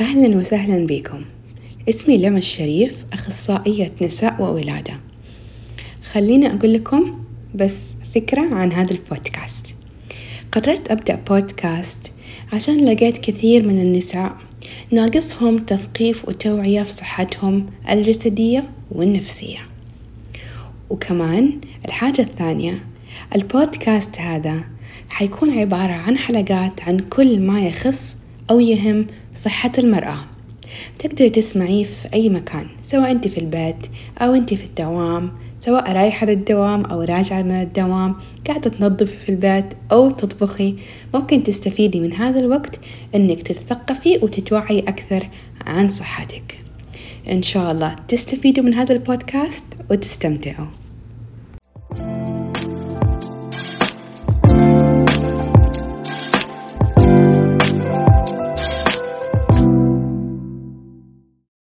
أهلا وسهلا بكم. اسمي لما الشريف أخصائية نساء وولادة. خليني أقول لكم بس فكرة عن هذا البودكاست. قررت أبدأ بودكاست عشان لقيت كثير من النساء ناقصهم تثقيف وتوعية في صحتهم الجسدية والنفسية. وكمان الحاجة الثانية البودكاست هذا حيكون عبارة عن حلقات عن كل ما يخص أو يهم صحة المرأة. تقدري تسمعيه في أي مكان سواء أنت في البيت أو أنت في الدوام سواء رايحة للدوام أو راجعة من الدوام قاعدة تنظفي في البيت أو تطبخي. ممكن تستفيدي من هذا الوقت أنك تتثقفي وتتوعي أكثر عن صحتك. إن شاء الله تستفيدوا من هذا البودكاست وتستمتعوا.